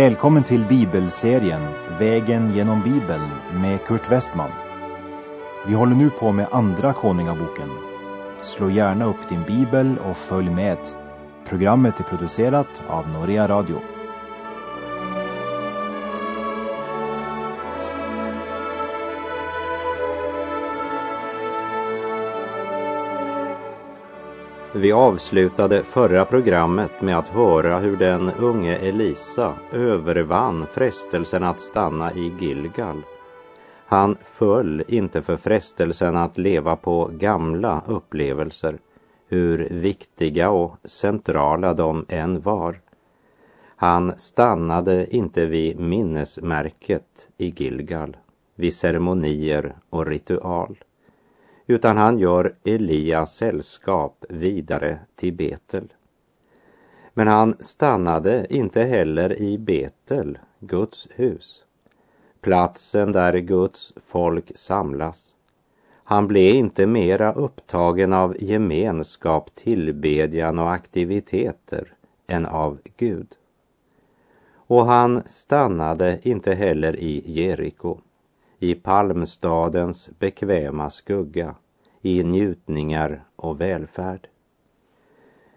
Välkommen till bibelserien Vägen genom Bibeln med Kurt Westman. Vi håller nu på med Andra Konungaboken. Slå gärna upp din bibel och följ med. Programmet är producerat av Norea Radio. Vi avslutade förra programmet med att höra hur den unge Elisa övervann frestelsen att stanna i Gilgal. Han föll inte för frestelsen att leva på gamla upplevelser, hur viktiga och centrala de än var. Han stannade inte vid minnesmärket i Gilgal, vid ceremonier och ritual utan han gör Elias sällskap vidare till Betel. Men han stannade inte heller i Betel, Guds hus, platsen där Guds folk samlas. Han blev inte mera upptagen av gemenskap, tillbedjan och aktiviteter än av Gud. Och han stannade inte heller i Jeriko i palmstadens bekväma skugga, i njutningar och välfärd.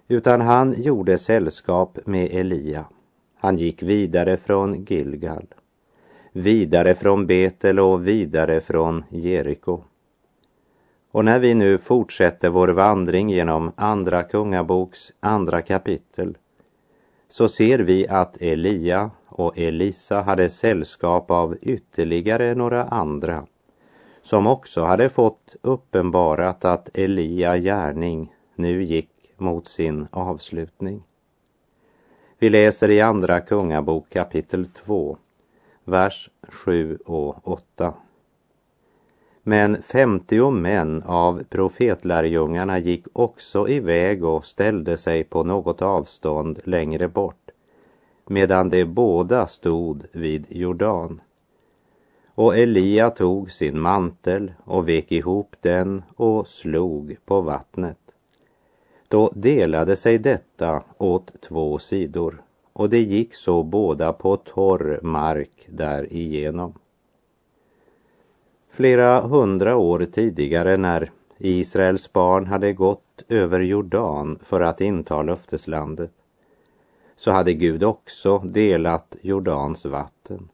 Utan han gjorde sällskap med Elia. Han gick vidare från Gilgal, vidare från Betel och vidare från Jeriko. Och när vi nu fortsätter vår vandring genom Andra Kungaboks andra kapitel så ser vi att Elia och Elisa hade sällskap av ytterligare några andra som också hade fått uppenbarat att Elia gärning nu gick mot sin avslutning. Vi läser i Andra Kungabok kapitel 2, vers 7 och 8. Men femtio män av profetlärjungarna gick också iväg och ställde sig på något avstånd längre bort medan de båda stod vid Jordan. Och Elia tog sin mantel och vek ihop den och slog på vattnet. Då delade sig detta åt två sidor och det gick så båda på torr mark därigenom. Flera hundra år tidigare när Israels barn hade gått över Jordan för att inta löfteslandet så hade Gud också delat Jordans vatten.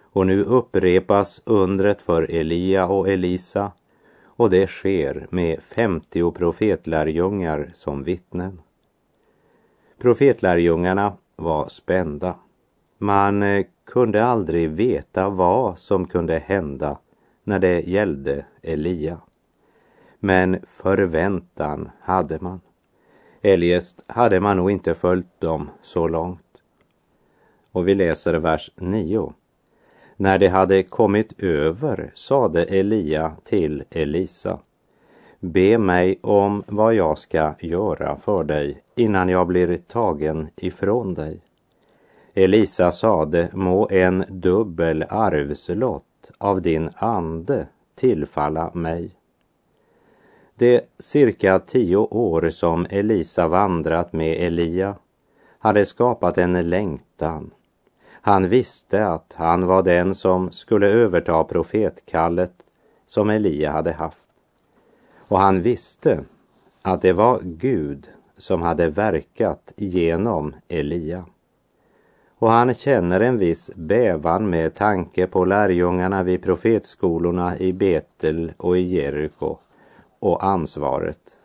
Och nu upprepas undret för Elia och Elisa och det sker med 50 profetlärjungar som vittnen. Profetlärjungarna var spända. Man eh, kunde aldrig veta vad som kunde hända när det gällde Elia. Men förväntan hade man. Eljest hade man nog inte följt dem så långt. Och vi läser vers 9. När de hade kommit över sade Elia till Elisa. Be mig om vad jag ska göra för dig innan jag blir tagen ifrån dig. Elisa sade, må en dubbel arvslott av din ande tillfalla mig. De cirka tio år som Elisa vandrat med Elia hade skapat en längtan. Han visste att han var den som skulle överta profetkallet som Elia hade haft. Och han visste att det var Gud som hade verkat genom Elia. Och han känner en viss bävan med tanke på lärjungarna vid profetskolorna i Betel och i Jeriko och ansvaret.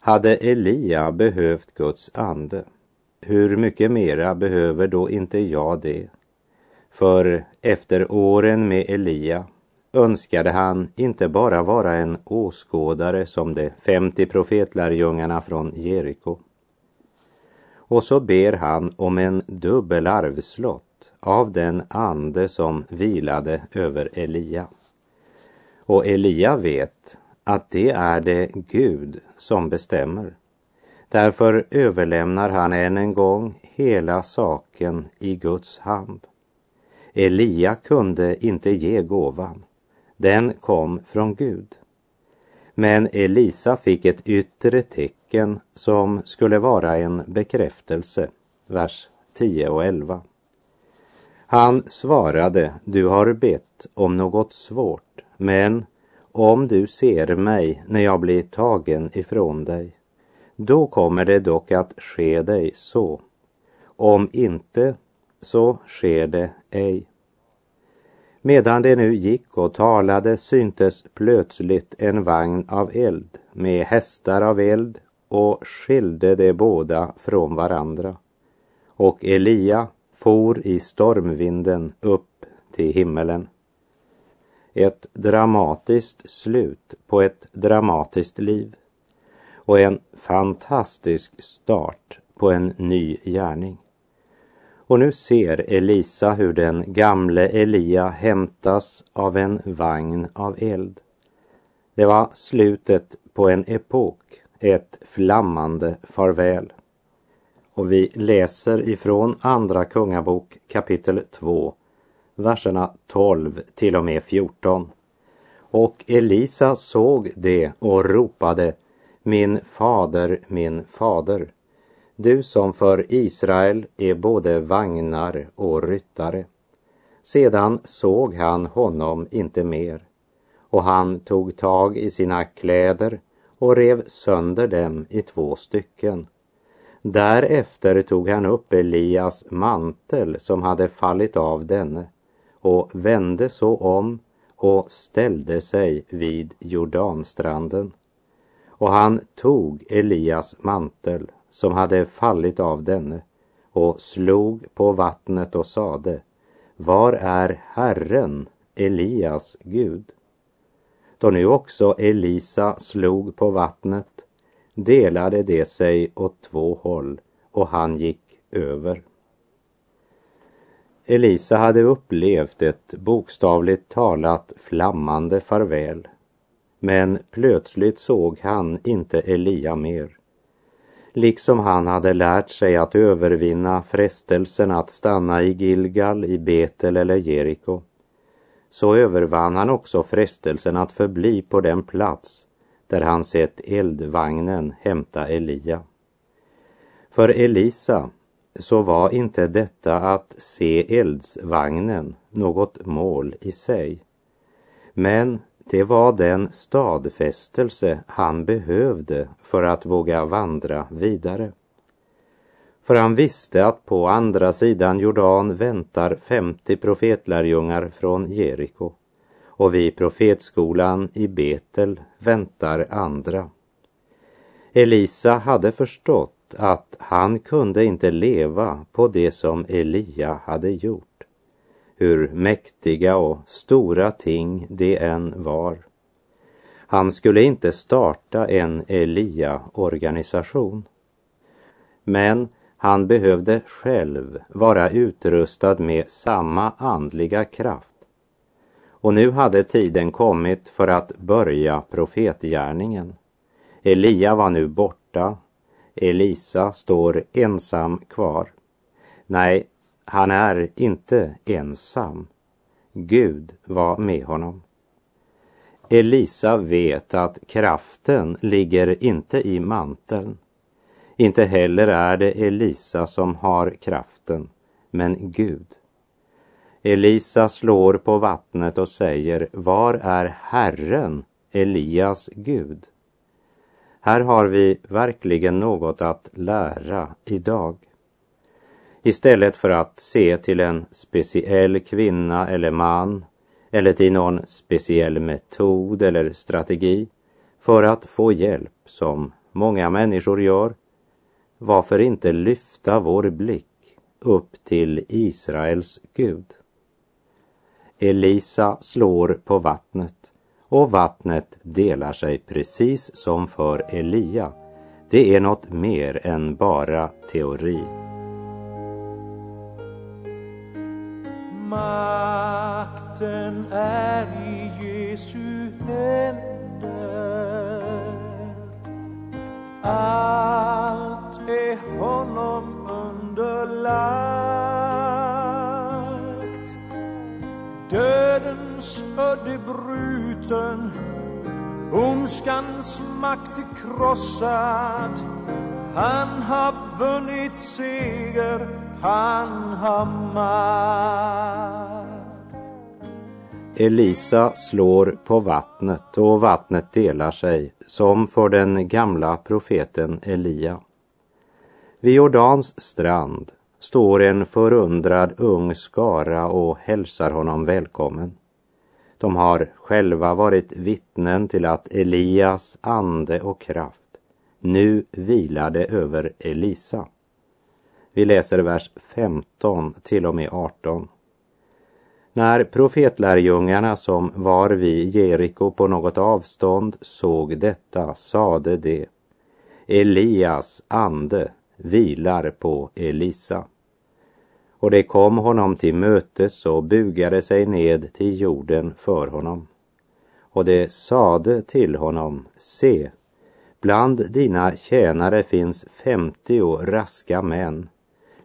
Hade Elia behövt Guds ande, hur mycket mera behöver då inte jag det? För efter åren med Elia önskade han inte bara vara en åskådare som de 50 profetlärjungarna från Jeriko. Och så ber han om en dubbel arvslott av den ande som vilade över Elia. Och Elia vet att det är det Gud som bestämmer. Därför överlämnar han än en gång hela saken i Guds hand. Elia kunde inte ge gåvan. Den kom från Gud. Men Elisa fick ett yttre tecken som skulle vara en bekräftelse. Vers 10 och 11. Han svarade, du har bett om något svårt, men om du ser mig när jag blir tagen ifrån dig, då kommer det dock att ske dig så. Om inte, så sker det ej. Medan det nu gick och talade syntes plötsligt en vagn av eld med hästar av eld och skilde de båda från varandra. Och Elia for i stormvinden upp till himmelen. Ett dramatiskt slut på ett dramatiskt liv och en fantastisk start på en ny gärning. Och nu ser Elisa hur den gamle Elia hämtas av en vagn av eld. Det var slutet på en epok, ett flammande farväl. Och vi läser ifrån Andra Kungabok kapitel 2, verserna 12 till och med 14. Och Elisa såg det och ropade Min fader, min fader du som för Israel är både vagnar och ryttare. Sedan såg han honom inte mer och han tog tag i sina kläder och rev sönder dem i två stycken. Därefter tog han upp Elias mantel som hade fallit av denne och vände så om och ställde sig vid Jordanstranden. Och han tog Elias mantel som hade fallit av denne och slog på vattnet och sade Var är Herren, Elias Gud? Då nu också Elisa slog på vattnet delade det sig åt två håll och han gick över. Elisa hade upplevt ett bokstavligt talat flammande farväl. Men plötsligt såg han inte Elia mer liksom han hade lärt sig att övervinna frestelsen att stanna i Gilgal, i Betel eller Jeriko, så övervann han också frestelsen att förbli på den plats där han sett eldvagnen hämta Elia. För Elisa så var inte detta att se eldsvagnen något mål i sig. Men det var den stadfästelse han behövde för att våga vandra vidare. För han visste att på andra sidan Jordan väntar 50 profetlärjungar från Jeriko och vid profetskolan i Betel väntar andra. Elisa hade förstått att han kunde inte leva på det som Elia hade gjort hur mäktiga och stora ting det än var. Han skulle inte starta en Elia-organisation. Men han behövde själv vara utrustad med samma andliga kraft. Och nu hade tiden kommit för att börja profetgärningen. Elia var nu borta. Elisa står ensam kvar. Nej, han är inte ensam. Gud var med honom. Elisa vet att kraften ligger inte i manteln. Inte heller är det Elisa som har kraften, men Gud. Elisa slår på vattnet och säger, var är Herren, Elias Gud? Här har vi verkligen något att lära idag. Istället för att se till en speciell kvinna eller man eller till någon speciell metod eller strategi för att få hjälp som många människor gör. Varför inte lyfta vår blick upp till Israels Gud? Elisa slår på vattnet och vattnet delar sig precis som för Elia. Det är något mer än bara teori. Makten är i Jesu händer. Allt är honom underlagt. Dödens udd bruten, ondskans makt är krossad. Han har vunnit seger, han har makt. Elisa slår på vattnet och vattnet delar sig som för den gamla profeten Elia. Vid Jordans strand står en förundrad ung skara och hälsar honom välkommen. De har själva varit vittnen till att Elias ande och kraft nu vilade över Elisa. Vi läser vers 15 till och med 18. När profetlärjungarna som var vid Jeriko på något avstånd såg detta sade de Elias ande vilar på Elisa. Och det kom honom till mötes och bugade sig ned till jorden för honom. Och det sade till honom, se, bland dina tjänare finns femtio raska män.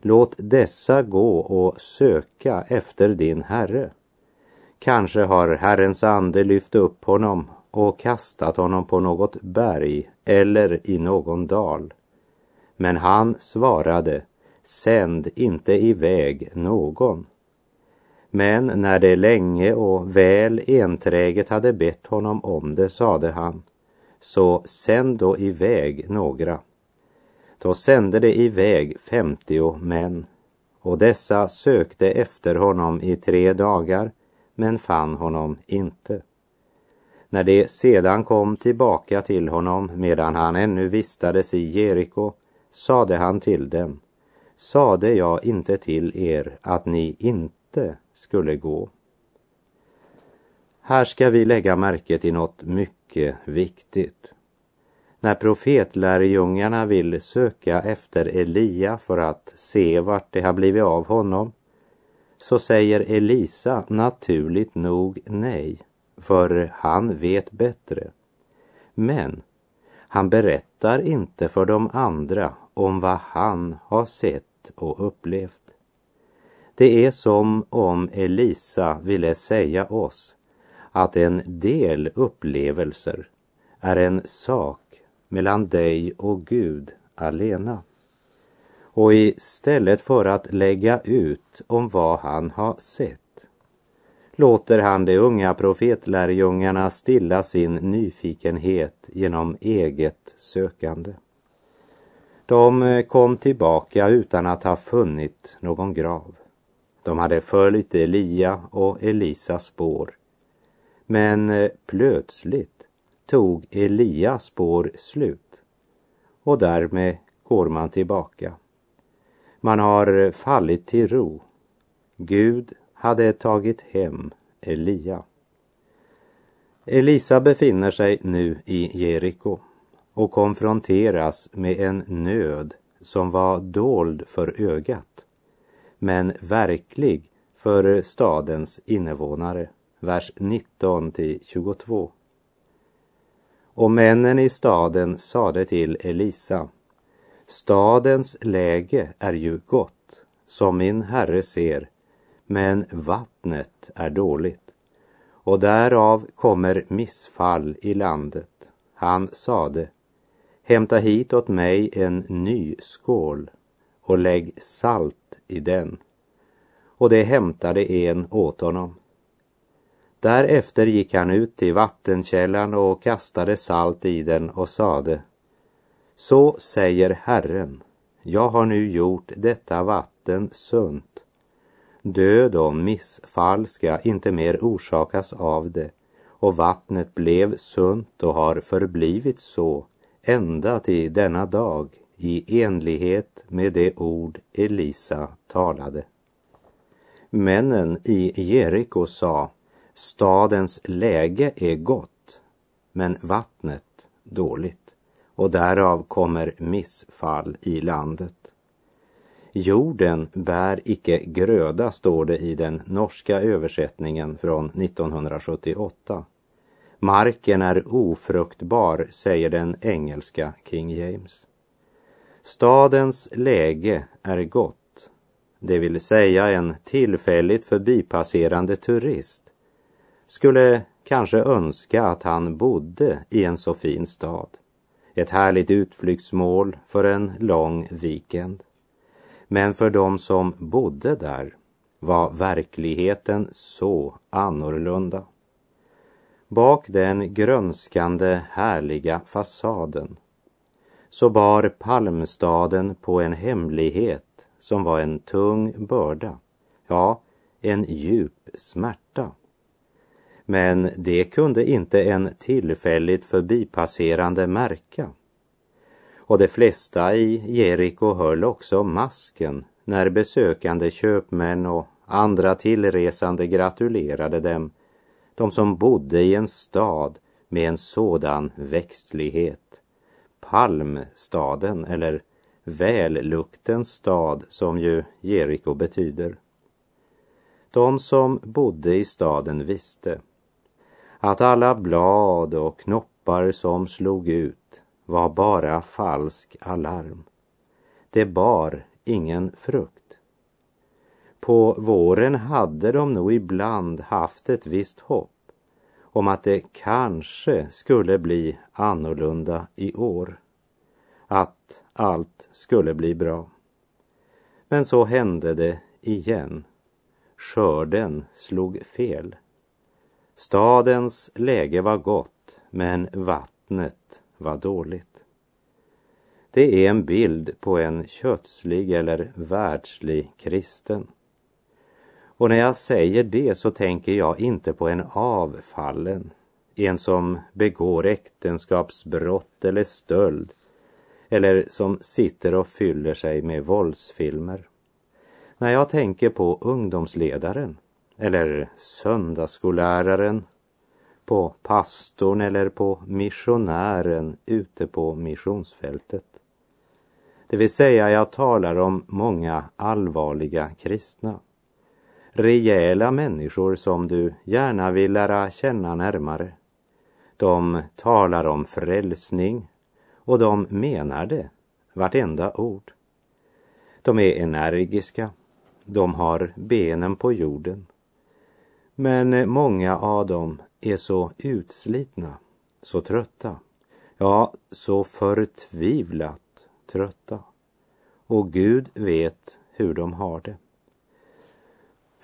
Låt dessa gå och söka efter din herre. Kanske har Herrens ande lyft upp honom och kastat honom på något berg eller i någon dal. Men han svarade, sänd inte iväg någon. Men när det länge och väl enträget hade bett honom om det sade han, så sänd då iväg några. Då sände de iväg femtio män och dessa sökte efter honom i tre dagar men fann honom inte. När de sedan kom tillbaka till honom medan han ännu vistades i Jeriko sade han till dem, sade jag inte till er att ni inte skulle gå? Här ska vi lägga märke till något mycket viktigt. När profetlärjungarna vill söka efter Elia för att se vart det har blivit av honom så säger Elisa naturligt nog nej, för han vet bättre. Men han berättar inte för de andra om vad han har sett och upplevt. Det är som om Elisa ville säga oss att en del upplevelser är en sak mellan dig och Gud alena. Och istället för att lägga ut om vad han har sett låter han de unga profetlärjungarna stilla sin nyfikenhet genom eget sökande. De eh, kom tillbaka utan att ha funnit någon grav. De hade följt Elia och Elisas spår. Men eh, plötsligt tog Elias spår slut och därmed går man tillbaka. Man har eh, fallit till ro. Gud hade tagit hem Elia. Elisa befinner sig nu i Jeriko och konfronteras med en nöd som var dold för ögat, men verklig för stadens invånare. Vers 19 till 22. Och männen i staden sade till Elisa, stadens läge är ju gott, som min herre ser, men vattnet är dåligt. Och därav kommer missfall i landet. Han sade, hämta hit åt mig en ny skål och lägg salt i den. Och det hämtade en åt honom. Därefter gick han ut till vattenkällan och kastade salt i den och sade Så säger Herren, jag har nu gjort detta vatten sunt. Död och missfall ska inte mer orsakas av det och vattnet blev sunt och har förblivit så ända till denna dag i enlighet med det ord Elisa talade. Männen i Jeriko sa, stadens läge är gott, men vattnet dåligt och därav kommer missfall i landet. Jorden bär icke gröda, står det i den norska översättningen från 1978. Marken är ofruktbar, säger den engelska King James. Stadens läge är gott, det vill säga en tillfälligt förbipasserande turist skulle kanske önska att han bodde i en så fin stad. Ett härligt utflyktsmål för en lång weekend. Men för dem som bodde där var verkligheten så annorlunda. Bak den grönskande härliga fasaden så bar palmstaden på en hemlighet som var en tung börda, ja, en djup smärta. Men det kunde inte en tillfälligt förbipasserande märka. Och de flesta i Jeriko höll också masken när besökande köpmän och andra tillresande gratulerade dem, de som bodde i en stad med en sådan växtlighet. Palmstaden eller välluktens stad som ju Jeriko betyder. De som bodde i staden visste att alla blad och knoppar som slog ut var bara falsk alarm. Det bar ingen frukt. På våren hade de nog ibland haft ett visst hopp om att det kanske skulle bli annorlunda i år. Att allt skulle bli bra. Men så hände det igen. Skörden slog fel. Stadens läge var gott, men vattnet var dåligt. Det är en bild på en kötslig eller världslig kristen. Och när jag säger det så tänker jag inte på en avfallen, en som begår äktenskapsbrott eller stöld, eller som sitter och fyller sig med våldsfilmer. När jag tänker på ungdomsledaren, eller söndagsskolläraren, på pastorn eller på missionären ute på missionsfältet. Det vill säga, jag talar om många allvarliga kristna. Rejäla människor som du gärna vill lära känna närmare. De talar om frälsning och de menar det, vartenda ord. De är energiska, de har benen på jorden. Men många av dem är så utslitna, så trötta, ja, så förtvivlat trötta. Och Gud vet hur de har det.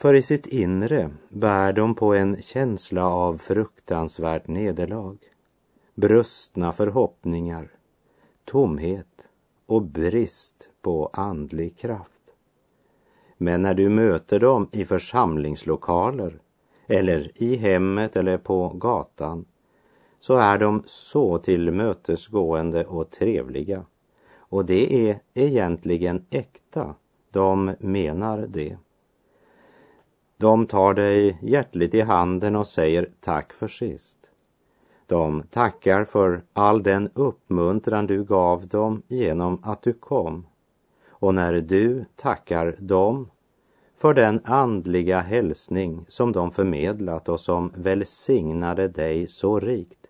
För i sitt inre bär de på en känsla av fruktansvärt nederlag, brustna förhoppningar, tomhet och brist på andlig kraft. Men när du möter dem i församlingslokaler eller i hemmet eller på gatan så är de så tillmötesgående och trevliga och det är egentligen äkta. De menar det. De tar dig hjärtligt i handen och säger tack för sist. De tackar för all den uppmuntran du gav dem genom att du kom. Och när du tackar dem för den andliga hälsning som de förmedlat och som välsignade dig så rikt,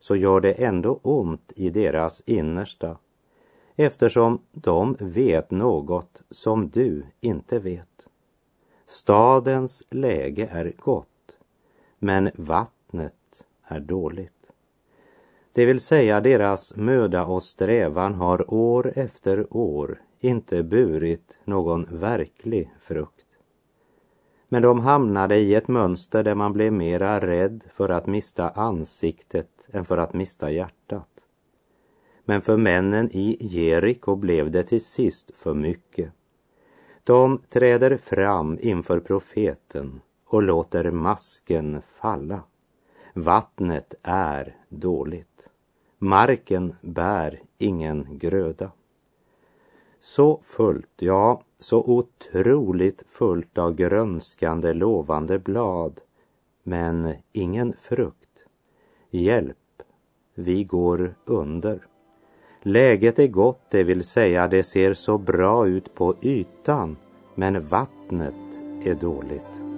så gör det ändå ont i deras innersta eftersom de vet något som du inte vet. Stadens läge är gott, men vattnet är dåligt. Det vill säga deras möda och strävan har år efter år inte burit någon verklig frukt. Men de hamnade i ett mönster där man blev mera rädd för att mista ansiktet än för att mista hjärtat. Men för männen i Jeriko blev det till sist för mycket. De träder fram inför profeten och låter masken falla. Vattnet är dåligt. Marken bär ingen gröda. Så fullt, ja, så otroligt fullt av grönskande lovande blad, men ingen frukt. Hjälp, vi går under. Läget är gott, det vill säga det ser så bra ut på ytan, men vattnet är dåligt.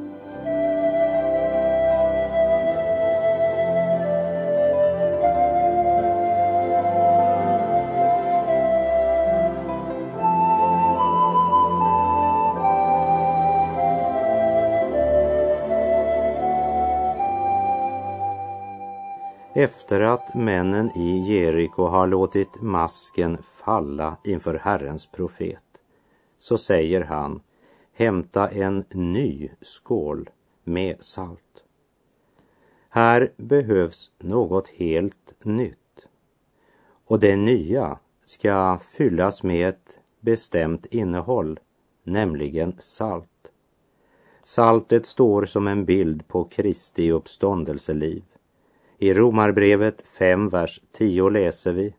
Efter att männen i Jeriko har låtit masken falla inför Herrens profet så säger han hämta en ny skål med salt. Här behövs något helt nytt. Och det nya ska fyllas med ett bestämt innehåll, nämligen salt. Saltet står som en bild på Kristi uppståndelseliv. I Romarbrevet 5, vers 10 läser vi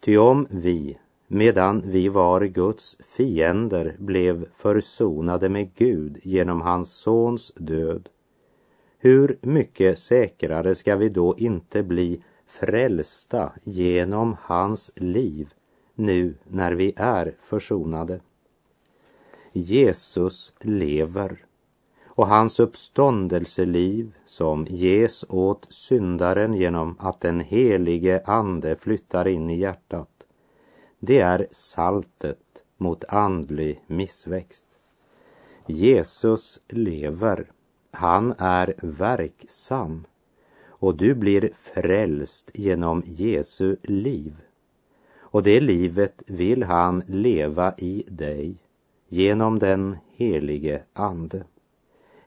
Ty om vi, medan vi var Guds fiender, blev försonade med Gud genom hans sons död, hur mycket säkrare ska vi då inte bli frälsta genom hans liv nu när vi är försonade? Jesus lever och hans uppståndelseliv som ges åt syndaren genom att den helige ande flyttar in i hjärtat. Det är saltet mot andlig missväxt. Jesus lever. Han är verksam och du blir frälst genom Jesu liv. Och det livet vill han leva i dig genom den helige Ande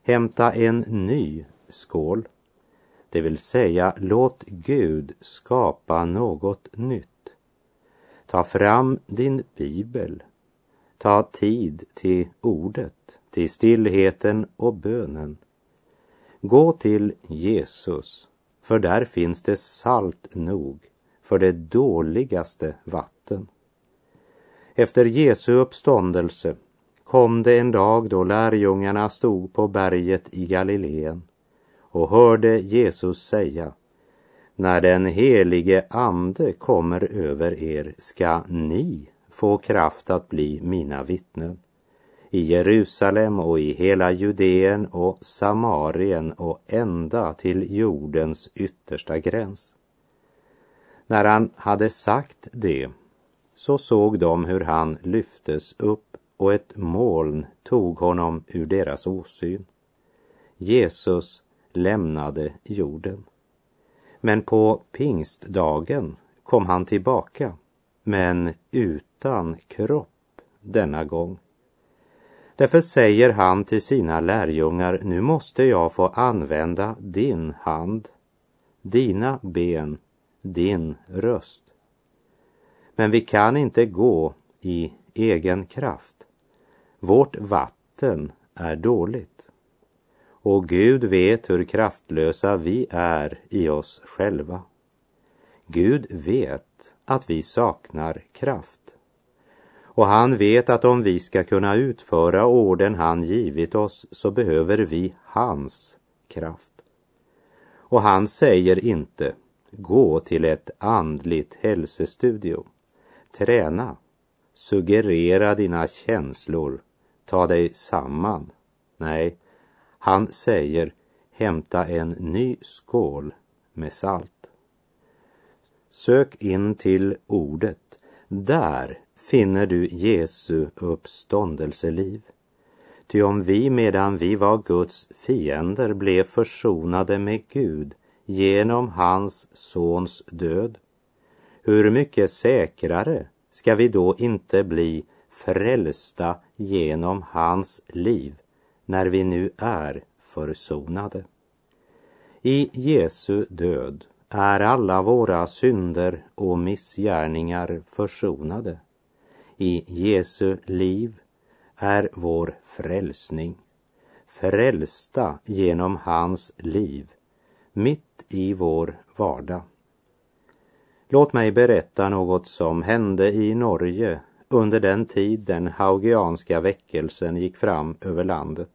hämta en ny skål. Det vill säga, låt Gud skapa något nytt. Ta fram din bibel. Ta tid till ordet, till stillheten och bönen. Gå till Jesus, för där finns det salt nog för det dåligaste vatten. Efter Jesu uppståndelse kom det en dag då lärjungarna stod på berget i Galileen och hörde Jesus säga när den helige ande kommer över er ska ni få kraft att bli mina vittnen i Jerusalem och i hela Judeen och Samarien och ända till jordens yttersta gräns. När han hade sagt det så såg de hur han lyftes upp och ett moln tog honom ur deras åsyn. Jesus lämnade jorden. Men på pingstdagen kom han tillbaka, men utan kropp denna gång. Därför säger han till sina lärjungar, nu måste jag få använda din hand, dina ben, din röst. Men vi kan inte gå i egen kraft. Vårt vatten är dåligt. Och Gud vet hur kraftlösa vi är i oss själva. Gud vet att vi saknar kraft. Och han vet att om vi ska kunna utföra orden han givit oss så behöver vi hans kraft. Och han säger inte gå till ett andligt hälsostudio, träna, suggerera dina känslor ta dig samman. Nej, han säger hämta en ny skål med salt. Sök in till ordet. Där finner du Jesu uppståndelseliv. Ty om vi medan vi var Guds fiender blev försonade med Gud genom hans sons död, hur mycket säkrare ska vi då inte bli frälsta genom hans liv när vi nu är försonade. I Jesu död är alla våra synder och missgärningar försonade. I Jesu liv är vår frälsning, frälsta genom hans liv, mitt i vår vardag. Låt mig berätta något som hände i Norge under den tid den haugianska väckelsen gick fram över landet.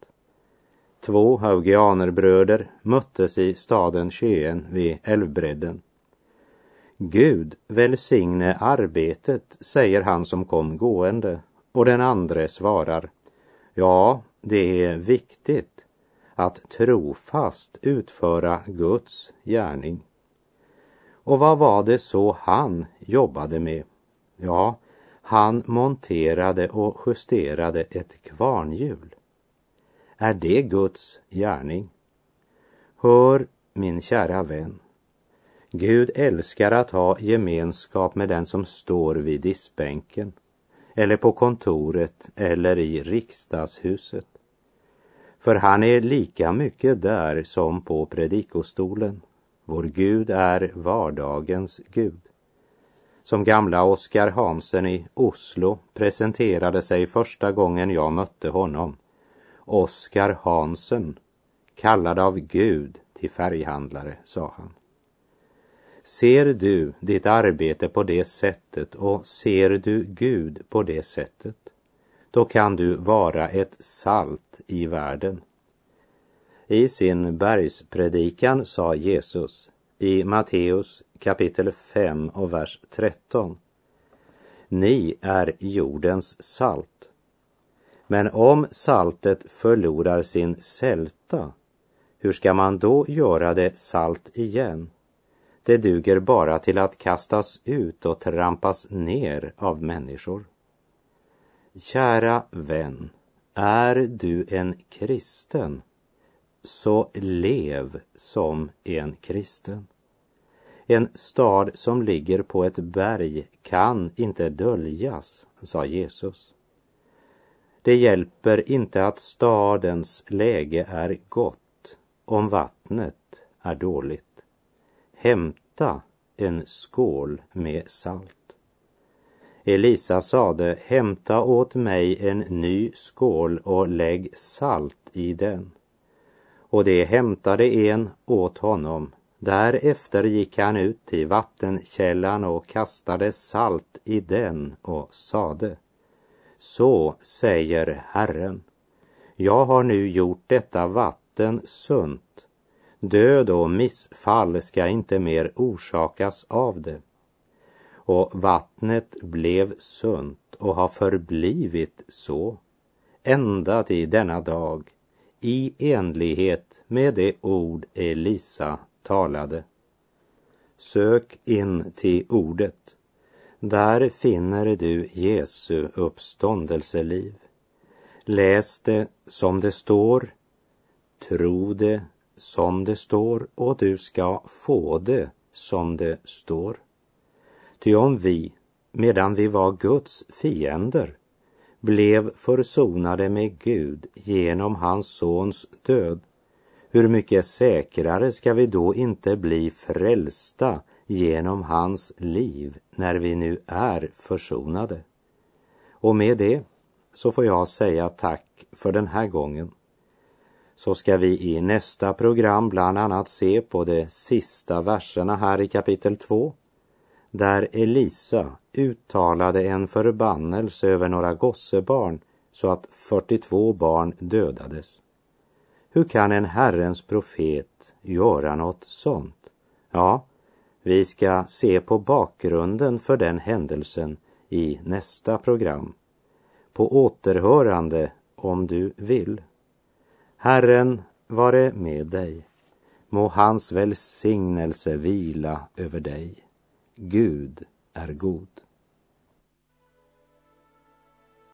Två haugianerbröder möttes i staden Skien vid älvbredden. Gud välsigne arbetet, säger han som kom gående och den andre svarar Ja, det är viktigt att trofast utföra Guds gärning. Och vad var det så han jobbade med? Ja, han monterade och justerade ett kvarnhjul. Är det Guds gärning? Hör, min kära vän. Gud älskar att ha gemenskap med den som står vid diskbänken eller på kontoret eller i riksdagshuset. För han är lika mycket där som på predikostolen. Vår Gud är vardagens Gud. Som gamla Oskar Hansen i Oslo presenterade sig första gången jag mötte honom. Oskar Hansen, kallad av Gud till färghandlare, sa han. Ser du ditt arbete på det sättet och ser du Gud på det sättet, då kan du vara ett salt i världen. I sin bergspredikan sa Jesus i Matteus kapitel 5 och vers 13. Ni är jordens salt. Men om saltet förlorar sin sälta, hur ska man då göra det salt igen? Det duger bara till att kastas ut och trampas ner av människor. Kära vän, är du en kristen, så lev som en kristen. En stad som ligger på ett berg kan inte döljas, sa Jesus. Det hjälper inte att stadens läge är gott om vattnet är dåligt. Hämta en skål med salt. Elisa sade, hämta åt mig en ny skål och lägg salt i den. Och det hämtade en åt honom. Därefter gick han ut till vattenkällan och kastade salt i den och sade, så säger Herren, jag har nu gjort detta vatten sunt Död och missfall ska inte mer orsakas av det. Och vattnet blev sunt och har förblivit så ända till denna dag i enlighet med det ord Elisa talade. Sök in till ordet. Där finner du Jesu uppståndelseliv. Läs det som det står, tro det som det står och du ska få det som det står. Ty om vi, medan vi var Guds fiender, blev försonade med Gud genom hans sons död, hur mycket säkrare ska vi då inte bli frälsta genom hans liv när vi nu är försonade? Och med det så får jag säga tack för den här gången. Så ska vi i nästa program bland annat se på de sista verserna här i kapitel 2 där Elisa uttalade en förbannelse över några gossebarn så att 42 barn dödades. Hur kan en Herrens profet göra något sånt? Ja, vi ska se på bakgrunden för den händelsen i nästa program. På återhörande om du vill. Herren vare med dig. Må hans välsignelse vila över dig. Gud är god.